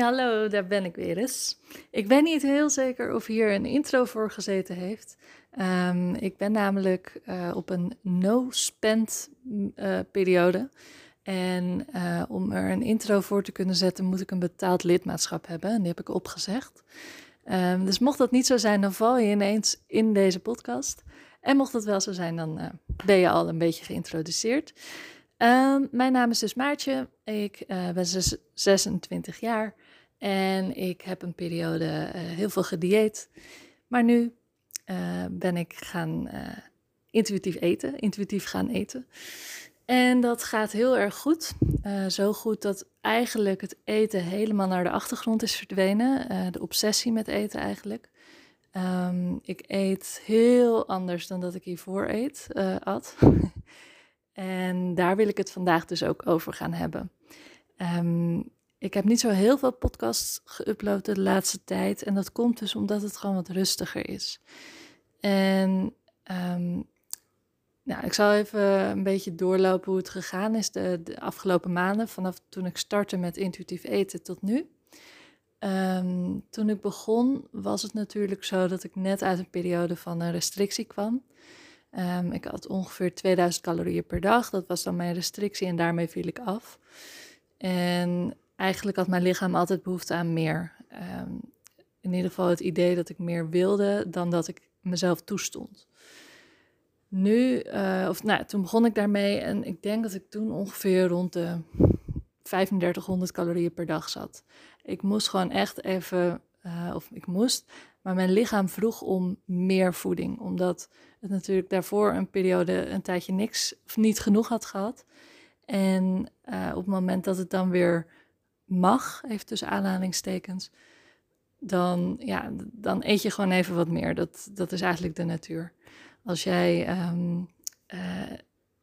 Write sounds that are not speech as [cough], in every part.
Hallo, daar ben ik weer eens. Ik ben niet heel zeker of hier een intro voor gezeten heeft. Ehm, ik ben namelijk uh, op een no-spend uh, periode. En uh, om er een intro voor te kunnen zetten, moet ik een betaald lidmaatschap hebben. En die heb ik opgezegd. Um, dus mocht dat niet zo zijn, dan val je ineens in deze podcast. En mocht dat wel zo zijn, dan ben je al een beetje geïntroduceerd. Um, mijn naam is dus Maartje. Ik uh, ben 26 jaar en ik heb een periode uh, heel veel gedieet. Maar nu uh, ben ik gaan intuïtief eten, intuïtief gaan eten. En dat gaat heel erg goed. zo goed dat eigenlijk het eten helemaal naar de achtergrond is verdwenen. de obsessie met eten eigenlijk. Um, ik eet heel anders dan dat ik hiervoor eet, at. [laughs] En daar wil ik het vandaag dus ook over gaan hebben. Um, ik heb niet zo heel veel podcasts geüpload de laatste tijd. En dat komt dus omdat het gewoon wat rustiger is. En um, nou, ik zal even een beetje doorlopen hoe het gegaan is de, afgelopen maanden. Vanaf toen ik startte met intuïtief eten tot nu. Um, toen ik begon was het natuurlijk zo dat ik net uit een periode van een restrictie kwam. Um, ik had ongeveer 2000 calorieën per dag. Dat was dan mijn restrictie en daarmee viel ik af. En eigenlijk had mijn lichaam altijd behoefte aan meer. Um, in ieder geval het idee dat ik meer wilde dan dat ik mezelf toestond. Nu, uh, of nou, toen begon ik daarmee en ik denk dat ik toen ongeveer rond de 3500 calorieën per dag zat. Ik moest gewoon echt even, uh, of ik moest, maar mijn lichaam vroeg om meer voeding, omdat het natuurlijk daarvoor een periode een tijdje niks of niet genoeg had gehad. En uh, op het moment dat het dan weer mag, even tussen aanhalingstekens, dan, ja, dan eet je gewoon even wat meer. Dat, dat is eigenlijk de natuur. Als jij um, uh,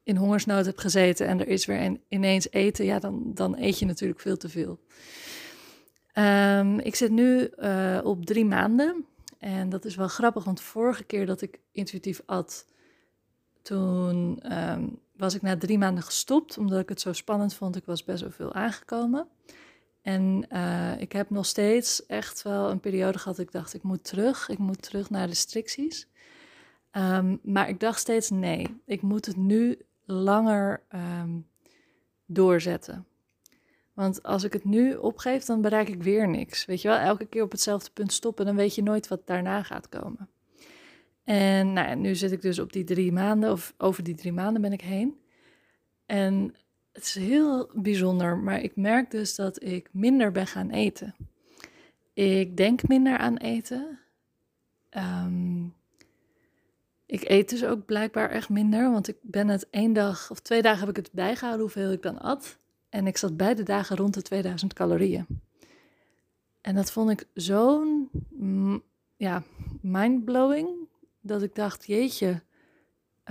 in hongersnood hebt gezeten en er is weer een, ineens eten, ja, dan, dan eet je natuurlijk veel te veel. Um, ik zit nu uh, op drie maanden. En dat is wel grappig, want vorige keer dat ik intuïtief at, toen um, was ik na drie maanden gestopt, omdat ik het zo spannend vond. Ik was best wel veel aangekomen. En uh, ik heb nog steeds echt wel een periode gehad ik dacht, ik moet terug, ik moet terug naar restricties. Um, maar ik dacht steeds, nee, ik moet het nu langer um, doorzetten. Want als ik het nu opgeef, dan bereik ik weer niks. Weet je wel, elke keer op hetzelfde punt stoppen, dan weet je nooit wat daarna gaat komen. En nou, nu zit ik dus op die drie maanden, of over die drie maanden ben ik heen. En het is heel bijzonder, maar ik merk dus dat ik minder ben gaan eten. Ik denk minder aan eten. Um, ik eet dus ook blijkbaar echt minder, want ik ben het één dag of twee dagen heb ik het bijgehouden hoeveel ik dan at. En ik zat beide dagen rond de 2000 calorieën. En dat vond ik zo'n mm, ja, mindblowing dat ik dacht, jeetje,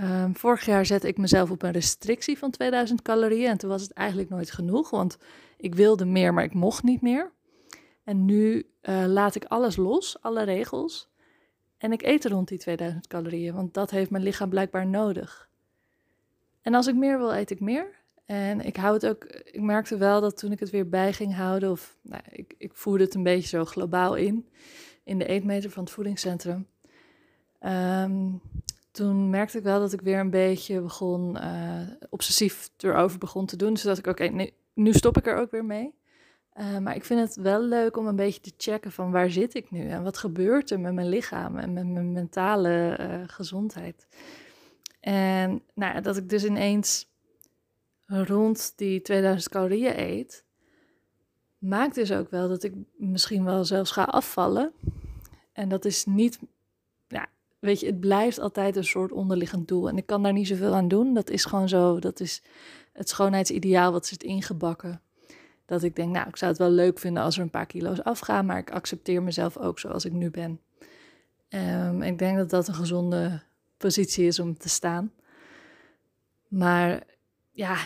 um, vorig jaar zette ik mezelf op een restrictie van 2000 calorieën en toen was het eigenlijk nooit genoeg, want ik wilde meer, maar ik mocht niet meer. En nu uh, laat ik alles los, alle regels, en ik eet rond die 2000 calorieën, want dat heeft mijn lichaam blijkbaar nodig. En als ik meer wil, eet ik meer. En ik hou het ook, ik merkte wel dat toen ik het weer bij ging houden, of nou, ik, ik voerde het een beetje zo globaal in, in de eetmeter van het voedingscentrum. Um, toen merkte ik wel dat ik weer een beetje begon, uh, obsessief erover begon te doen. Zodat ik, oké, nu stop ik er ook weer mee. Uh, maar ik vind het wel leuk om een beetje te checken van waar zit ik nu en wat gebeurt er met mijn lichaam en met mijn mentale uh, gezondheid. En nou, dat ik dus ineens rond die 2000 calorieën eet, maakt dus ook wel dat ik misschien wel zelfs ga afvallen. En dat is niet, weet je, het blijft altijd een soort onderliggend doel. En ik kan daar niet zoveel aan doen. Dat is gewoon zo, dat is het schoonheidsideaal wat zit ingebakken. Dat ik denk, nou, ik zou het wel leuk vinden als er een paar kilo's afgaan, maar ik accepteer mezelf ook zoals ik nu ben. Um, ik denk dat dat een gezonde positie is om te staan. Maar ja,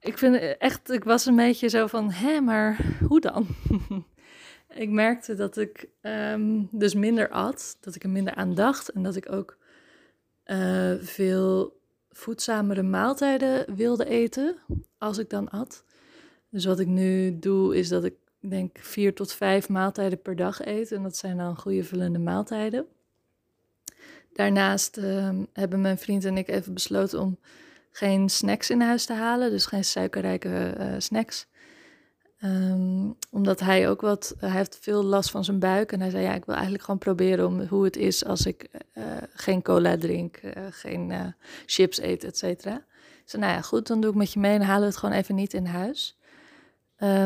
ik vind echt, ik was een beetje zo van, hé, maar hoe dan? [laughs] ik merkte dat ik um, dus minder at, dat ik er minder aan dacht en dat ik ook uh, veel voedzamere maaltijden wilde eten als ik dan at. Dus wat ik nu doe, is dat ik denk vier tot vijf maaltijden per dag eet. En dat zijn dan goede vullende maaltijden. Daarnaast ehm, hebben mijn vriend en ik even besloten om geen snacks in huis te halen. Dus geen suikerrijke uh, snacks. Ehm, omdat hij ook wat, hij heeft veel last van zijn buik. En hij zei, ja, ik wil eigenlijk gewoon proberen om hoe het is als ik uh, geen cola drink, uh, geen uh, chips eet, et cetera. Dus nou ja, goed, dan doe ik met je mee en halen we het gewoon even niet in huis.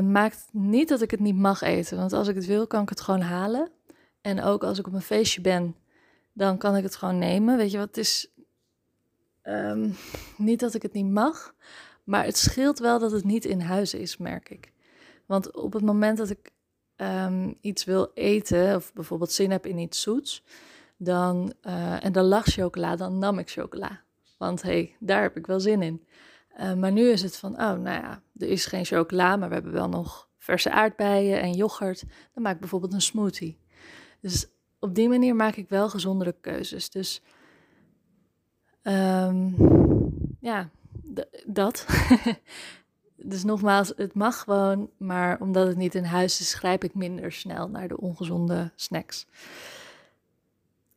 maakt niet dat ik het niet mag eten, want als ik het wil, kan ik het gewoon halen. En ook als ik op een feestje ben, dan kan ik het gewoon nemen. Weet je wat, het is um, niet dat ik het niet mag, maar het scheelt wel dat het niet in huis is, merk ik. Want op het moment dat ik um, iets wil eten, of bijvoorbeeld zin heb in iets zoets, dan, uh, en dan lag chocola, dan nam ik chocola. Want hé, hey, daar heb ik wel zin in. Uh, maar nu is het van, oh, nou ja, er is geen chocola, maar we hebben wel nog verse aardbeien en yoghurt. Dan maak ik bijvoorbeeld een smoothie. Dus op die manier maak ik wel gezondere keuzes. Dus um, ja, dat. [laughs] dus nogmaals, het mag gewoon, maar omdat het niet in huis is, grijp ik minder snel naar de ongezonde snacks.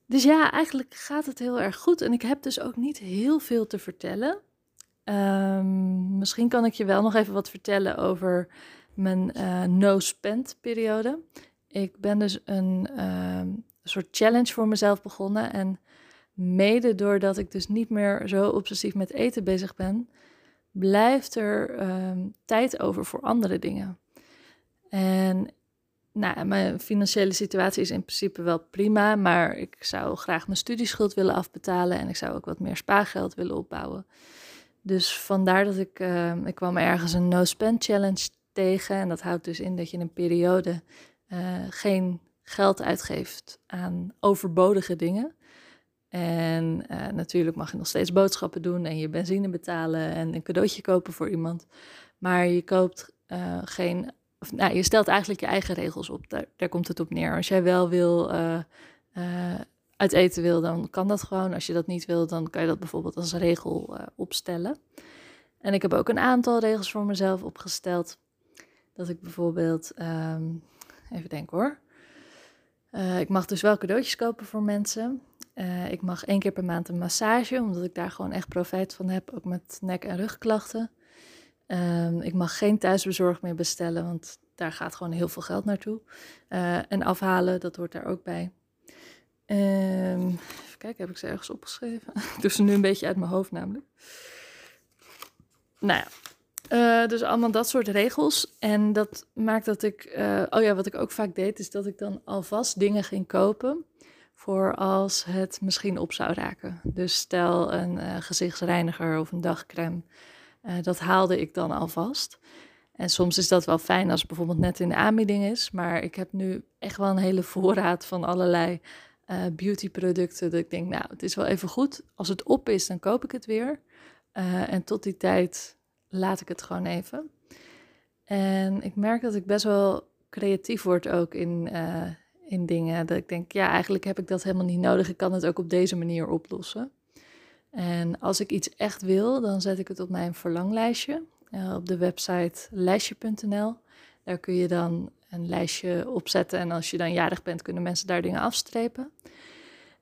Dus ja, eigenlijk gaat het heel erg goed. En ik heb dus ook niet heel veel te vertellen. Um, misschien kan ik je wel nog even wat vertellen over mijn uh, no-spend periode. Ik ben dus een uh, soort challenge voor mezelf begonnen. En mede doordat ik dus niet meer zo obsessief met eten bezig ben, blijft er um, tijd over voor andere dingen. En nou, mijn financiële situatie is in principe wel prima, maar ik zou graag mijn studieschuld willen afbetalen en ik zou ook wat meer spaargeld willen opbouwen. Dus vandaar dat ik, uh, ik kwam ergens een no-spend challenge tegen. En dat houdt dus in dat je in een periode uh, geen geld uitgeeft aan overbodige dingen. En uh, natuurlijk mag je nog steeds boodschappen doen en je benzine betalen en een cadeautje kopen voor iemand. Maar je koopt uh, geen. Of, nou, je stelt eigenlijk je eigen regels op. Daar, komt het op neer. Als jij wel wil uh, uit eten wil, dan kan dat gewoon. Als je dat niet wil, dan kan je dat bijvoorbeeld als regel opstellen. En ik heb ook een aantal regels voor mezelf opgesteld. Dat ik bijvoorbeeld, um, even denken hoor. ik mag dus wel cadeautjes kopen voor mensen. Uh, ik mag één keer per maand een massage, omdat ik daar gewoon echt profijt van heb, ook met nek- en rugklachten. Um, ik mag geen thuisbezorgd meer bestellen, want daar gaat gewoon heel veel geld naartoe. Uh, en afhalen, dat hoort daar ook bij. Um, even kijken, heb ik ze ergens opgeschreven? [laughs] ik doe ze nu een beetje uit mijn hoofd namelijk. Nou ja, uh, dus allemaal dat soort regels. En dat maakt dat ik. Oh ja, wat ik ook vaak deed, is dat ik dan alvast dingen ging kopen voor als het misschien op zou raken. Dus stel een uh, gezichtsreiniger of een dagcreme, uh, dat haalde ik dan alvast. En soms is dat wel fijn als het bijvoorbeeld net in de aanbieding is, maar ik heb nu echt wel een hele [laughs] voorraad van allerlei uh, beautyproducten. Dat ik denk, nou, het is wel even goed. Als het op is, dan koop ik het weer. en tot die tijd laat ik het gewoon even. En ik merk dat ik best wel creatief word ook in, in dingen. Dat ik denk, ja, eigenlijk heb ik dat helemaal niet nodig. Ik kan het ook op deze manier oplossen. En als ik iets echt wil, dan zet ik het op mijn verlanglijstje. Uh, op de website lijstje.nl. Daar kun je dan een lijstje opzetten. En als je dan jarig bent, kunnen mensen daar dingen afstrepen.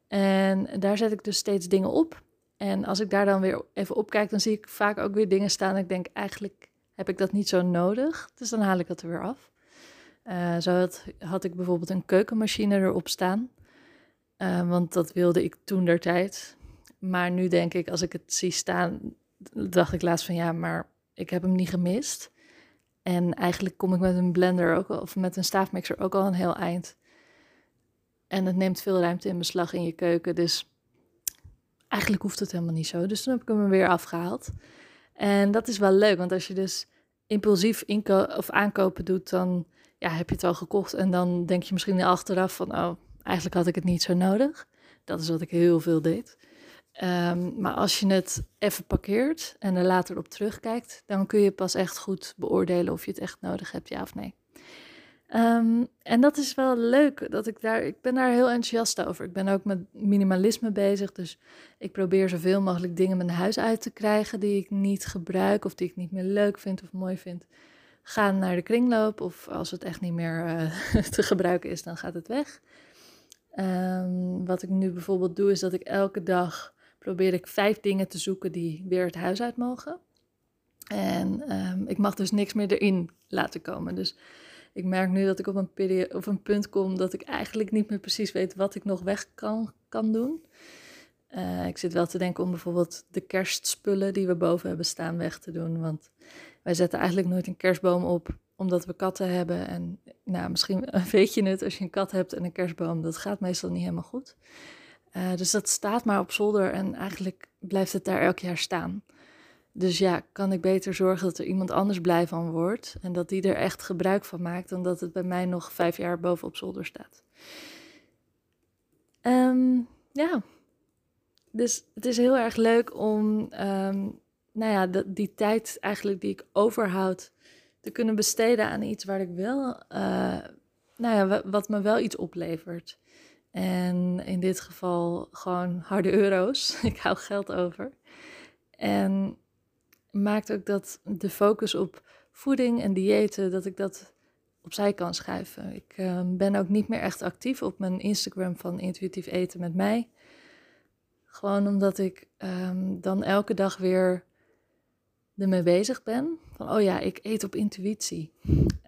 En daar zet ik dus steeds dingen op. En als ik daar dan weer even op kijk, dan zie ik vaak ook weer dingen staan. Ik denk, eigenlijk heb ik dat niet zo nodig. Dus dan haal ik dat er weer af. Uh, zo had, had, ik bijvoorbeeld een keukenmachine erop staan. Uh, want dat wilde ik toen der tijd. Maar nu denk ik, als ik het zie staan, dacht ik laatst van ja, maar ik heb hem niet gemist. En eigenlijk kom ik met een blender ook, of met een staafmixer ook al een heel eind. En het neemt veel ruimte in beslag in je keuken. Dus eigenlijk hoeft het helemaal niet zo. Dus toen heb ik hem weer afgehaald. En dat is wel leuk, want als je dus impulsief of aankopen doet, dan ja, heb je het al gekocht en dan denk je misschien achteraf van, oh, eigenlijk had ik het niet zo nodig. Dat is wat ik heel veel deed. Um, maar als je het even parkeert en er later op terugkijkt, dan kun je pas echt goed beoordelen of je het echt nodig hebt, ja of nee. Um, en dat is wel leuk, dat ik daar, ik ben daar heel enthousiast over. Ik ben ook met minimalisme bezig, dus ik probeer zoveel mogelijk dingen mijn huis uit te krijgen die ik niet gebruik of die ik niet meer leuk vind of mooi vind gaan naar de kringloop. Of als het echt niet meer uh, [laughs] te gebruiken is, dan gaat het weg. Um, wat ik nu bijvoorbeeld doe, is dat ik elke dag probeer ik vijf dingen te zoeken die weer het huis uit mogen. En um, ik mag dus niks meer erin laten komen. Dus ik merk nu dat ik op een, een punt kom dat ik eigenlijk niet meer precies weet wat ik nog weg kan, kan doen. Uh, ik zit wel te denken om bijvoorbeeld de kerstspullen die we boven hebben staan weg te doen. Want wij zetten eigenlijk nooit een kerstboom op omdat we katten hebben. En nou, misschien [laughs] weet je het, als je een kat hebt en een kerstboom, dat gaat meestal niet helemaal goed. Uh, dus dat staat maar op zolder en eigenlijk blijft het daar elk jaar staan. Dus ja, kan ik beter zorgen dat er iemand anders blij van wordt en dat die er echt gebruik van maakt, dan dat het bij mij nog vijf jaar boven op zolder staat. Um, ja, dus het is heel erg leuk om, um, nou ja, die tijd eigenlijk die ik overhoud, te kunnen besteden aan iets waar ik wel, uh, nou ja, wat me wel iets oplevert. En in dit geval gewoon harde euro's. [laughs] ik hou geld over. En maakt ook dat de focus op voeding en diëten, dat ik dat opzij kan schuiven. Ik uh, ben ook niet meer echt actief op mijn Instagram van intuïtief eten met mij. Gewoon omdat ik um, dan elke dag weer ermee bezig ben. Van, oh ja, ik eet op intuïtie.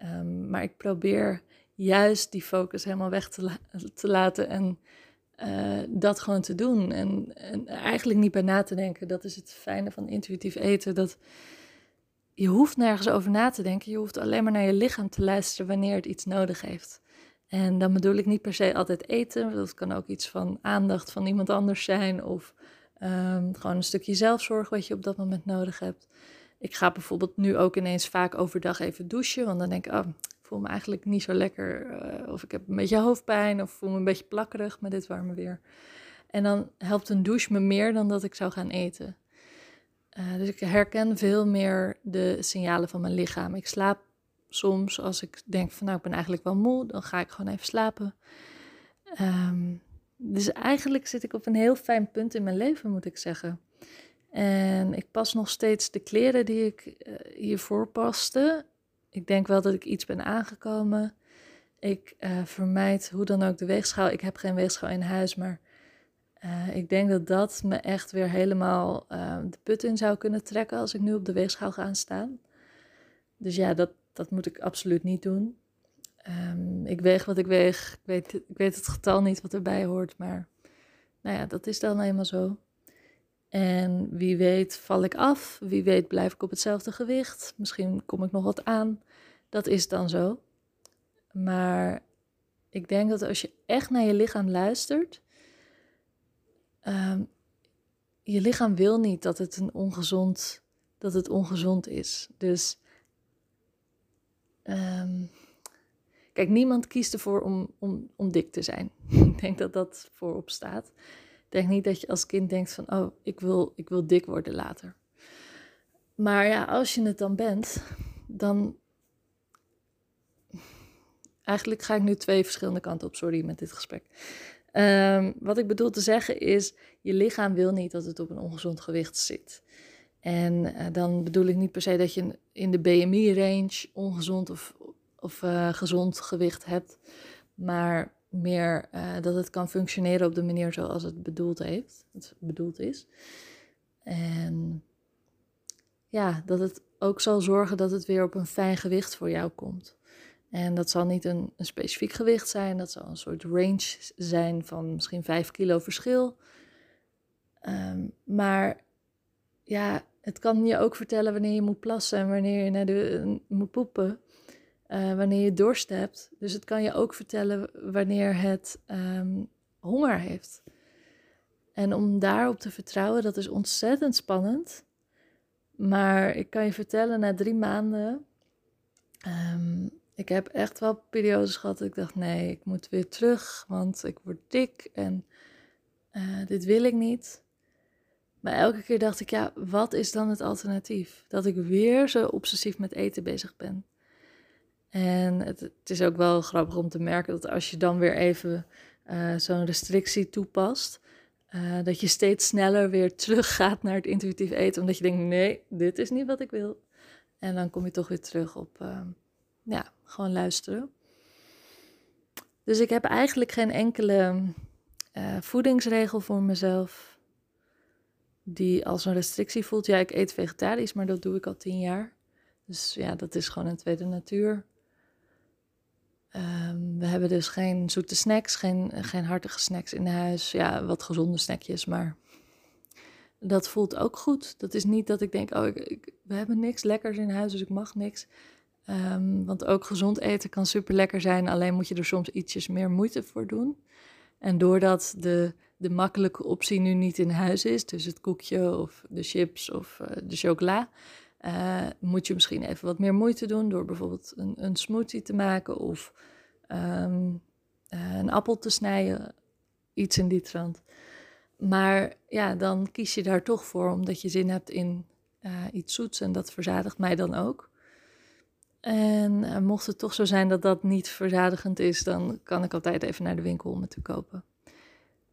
Um, maar ik probeer juist die focus helemaal weg te, te laten en uh, dat gewoon te doen. En, en, eigenlijk niet bij na te denken. Dat is het fijne van intuïtief eten. Dat je hoeft nergens over na te denken. Je hoeft alleen maar naar je lichaam te luisteren wanneer het iets nodig heeft. En dan bedoel ik niet per se altijd eten. Dat kan ook iets van aandacht van iemand anders zijn. Of um, gewoon een stukje zelfzorg wat je op dat moment nodig hebt. Ik ga bijvoorbeeld nu ook ineens vaak overdag even douchen. Want dan denk ik, oh, voel me eigenlijk niet zo lekker. Uh, of ik heb een beetje hoofdpijn. Of voel me een beetje plakkerig met dit warme weer. En dan helpt een douche me meer dan dat ik zou gaan eten. Uh, dus ik herken veel meer de signalen van mijn lichaam. Ik slaap soms als ik denk van nou ik ben eigenlijk wel moe, dan ga ik gewoon even slapen. Um, dus eigenlijk zit ik op een heel fijn punt in mijn leven, moet ik zeggen. En ik pas nog steeds de kleren die ik uh, hiervoor paste. Ik denk wel dat ik iets ben aangekomen. Ik uh, vermijd hoe dan ook de weegschaal. Ik heb geen weegschaal in huis, maar uh, ik denk dat dat me echt weer helemaal de put in zou kunnen trekken als ik nu op de weegschaal ga staan. Dus ja, dat, dat moet ik absoluut niet doen. Um, ik weeg wat ik weeg. Ik weet, ik weet het getal niet wat erbij hoort, maar nou ja, dat is dan eenmaal zo. En wie weet val ik af, wie weet blijf ik op hetzelfde gewicht. Misschien kom ik nog wat aan. Dat is dan zo. Maar ik denk dat als je echt naar je lichaam luistert, um, je lichaam wil niet dat het een ongezond, dat het ongezond is. Dus um, kijk, niemand kiest ervoor om, om, om dik te zijn. [laughs] ik denk dat dat voorop staat. Denk niet dat je als kind denkt van, oh, ik wil, ik wil dik worden later. Maar ja, als je het dan bent, dan. Eigenlijk ga ik nu twee verschillende kanten op, sorry met dit gesprek. Um, wat ik bedoel te zeggen is, je lichaam wil niet dat het op een ongezond gewicht zit. En uh, dan bedoel ik niet per se dat je in de BMI-range ongezond of, of uh, gezond gewicht hebt, maar meer uh, dat het kan functioneren op de manier zoals het bedoeld, heeft, het bedoeld is. En ja, dat het ook zal zorgen dat het weer op een fijn gewicht voor jou komt. En dat zal niet een, specifiek gewicht zijn, dat zal een soort range zijn van misschien 5 kilo verschil. Um, maar ja, het kan je ook vertellen wanneer je moet plassen en wanneer je naar de, moet poepen. Uh, wanneer je dorst hebt. Dus het kan je ook vertellen wanneer het um, honger heeft. En om daarop te vertrouwen, dat is ontzettend spannend. Maar ik kan je vertellen, na drie maanden. Um, ik heb echt wel periodes gehad dat ik dacht: nee, ik moet weer terug, want ik word dik en uh, dit wil ik niet. Maar elke keer dacht ik, ja, wat is dan het alternatief? Dat ik weer zo obsessief met eten bezig ben. En het, is ook wel grappig om te merken dat als je dan weer even uh, zo'n restrictie toepast, uh, dat je steeds sneller weer [laughs] teruggaat naar het intuïtief eten. Omdat je denkt, nee, dit is niet wat ik wil. En dan kom je toch weer terug op, ehm, ja, gewoon luisteren. Dus ik heb eigenlijk geen enkele uh, voedingsregel voor mezelf die als een restrictie voelt. Ja, ik eet vegetarisch, maar dat doe ik al tien jaar. Dus ja, dat is gewoon een tweede natuur. Ehm, we hebben dus geen zoete snacks, geen, geen hartige snacks in huis. Ja, wat gezonde snackjes, maar dat voelt ook goed. Dat is niet dat ik denk, oh, ik, we hebben niks lekkers in huis, dus ik mag niks. Ehm, want ook gezond eten kan super lekker zijn, alleen moet je er soms ietsjes meer moeite voor doen. En doordat de, de makkelijke optie nu niet in huis is, dus het koekje of de chips of uh, de chocola, uh, moet je misschien even wat meer moeite doen door bijvoorbeeld een, een smoothie te maken of um, uh, een appel te snijden, iets in die trant. Maar ja, dan kies je daar toch voor omdat je zin hebt in iets zoets en dat verzadigt mij dan ook. En mocht het toch zo zijn dat dat niet verzadigend is, dan kan ik altijd even naar de winkel om het te kopen.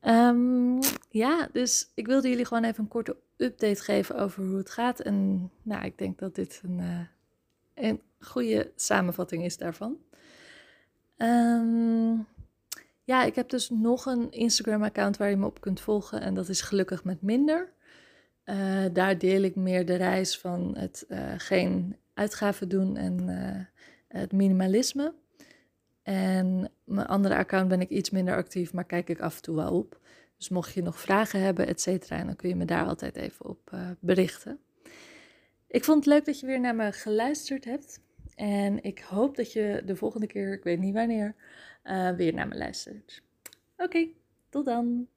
Um, ja, dus ik wilde jullie gewoon even een korte update geven over hoe het gaat. En nou, ik denk dat dit een, uh, een goede samenvatting is daarvan. Um, ja, ik heb dus nog een Instagram-account waar je me op kunt volgen. En dat is Gelukkig met Minder. Uh, daar deel ik meer de reis van het uh, geen uitgaven doen en het minimalisme. En mijn andere account ben ik iets minder actief, maar kijk ik af en toe wel op. Dus mocht je nog vragen hebben, et cetera, dan kun je me daar altijd even op uh, berichten. Ik vond het leuk dat je weer naar me geluisterd hebt. En ik hoop dat je de volgende keer, ik weet niet wanneer, uh, weer naar me luistert. Oké, tot dan.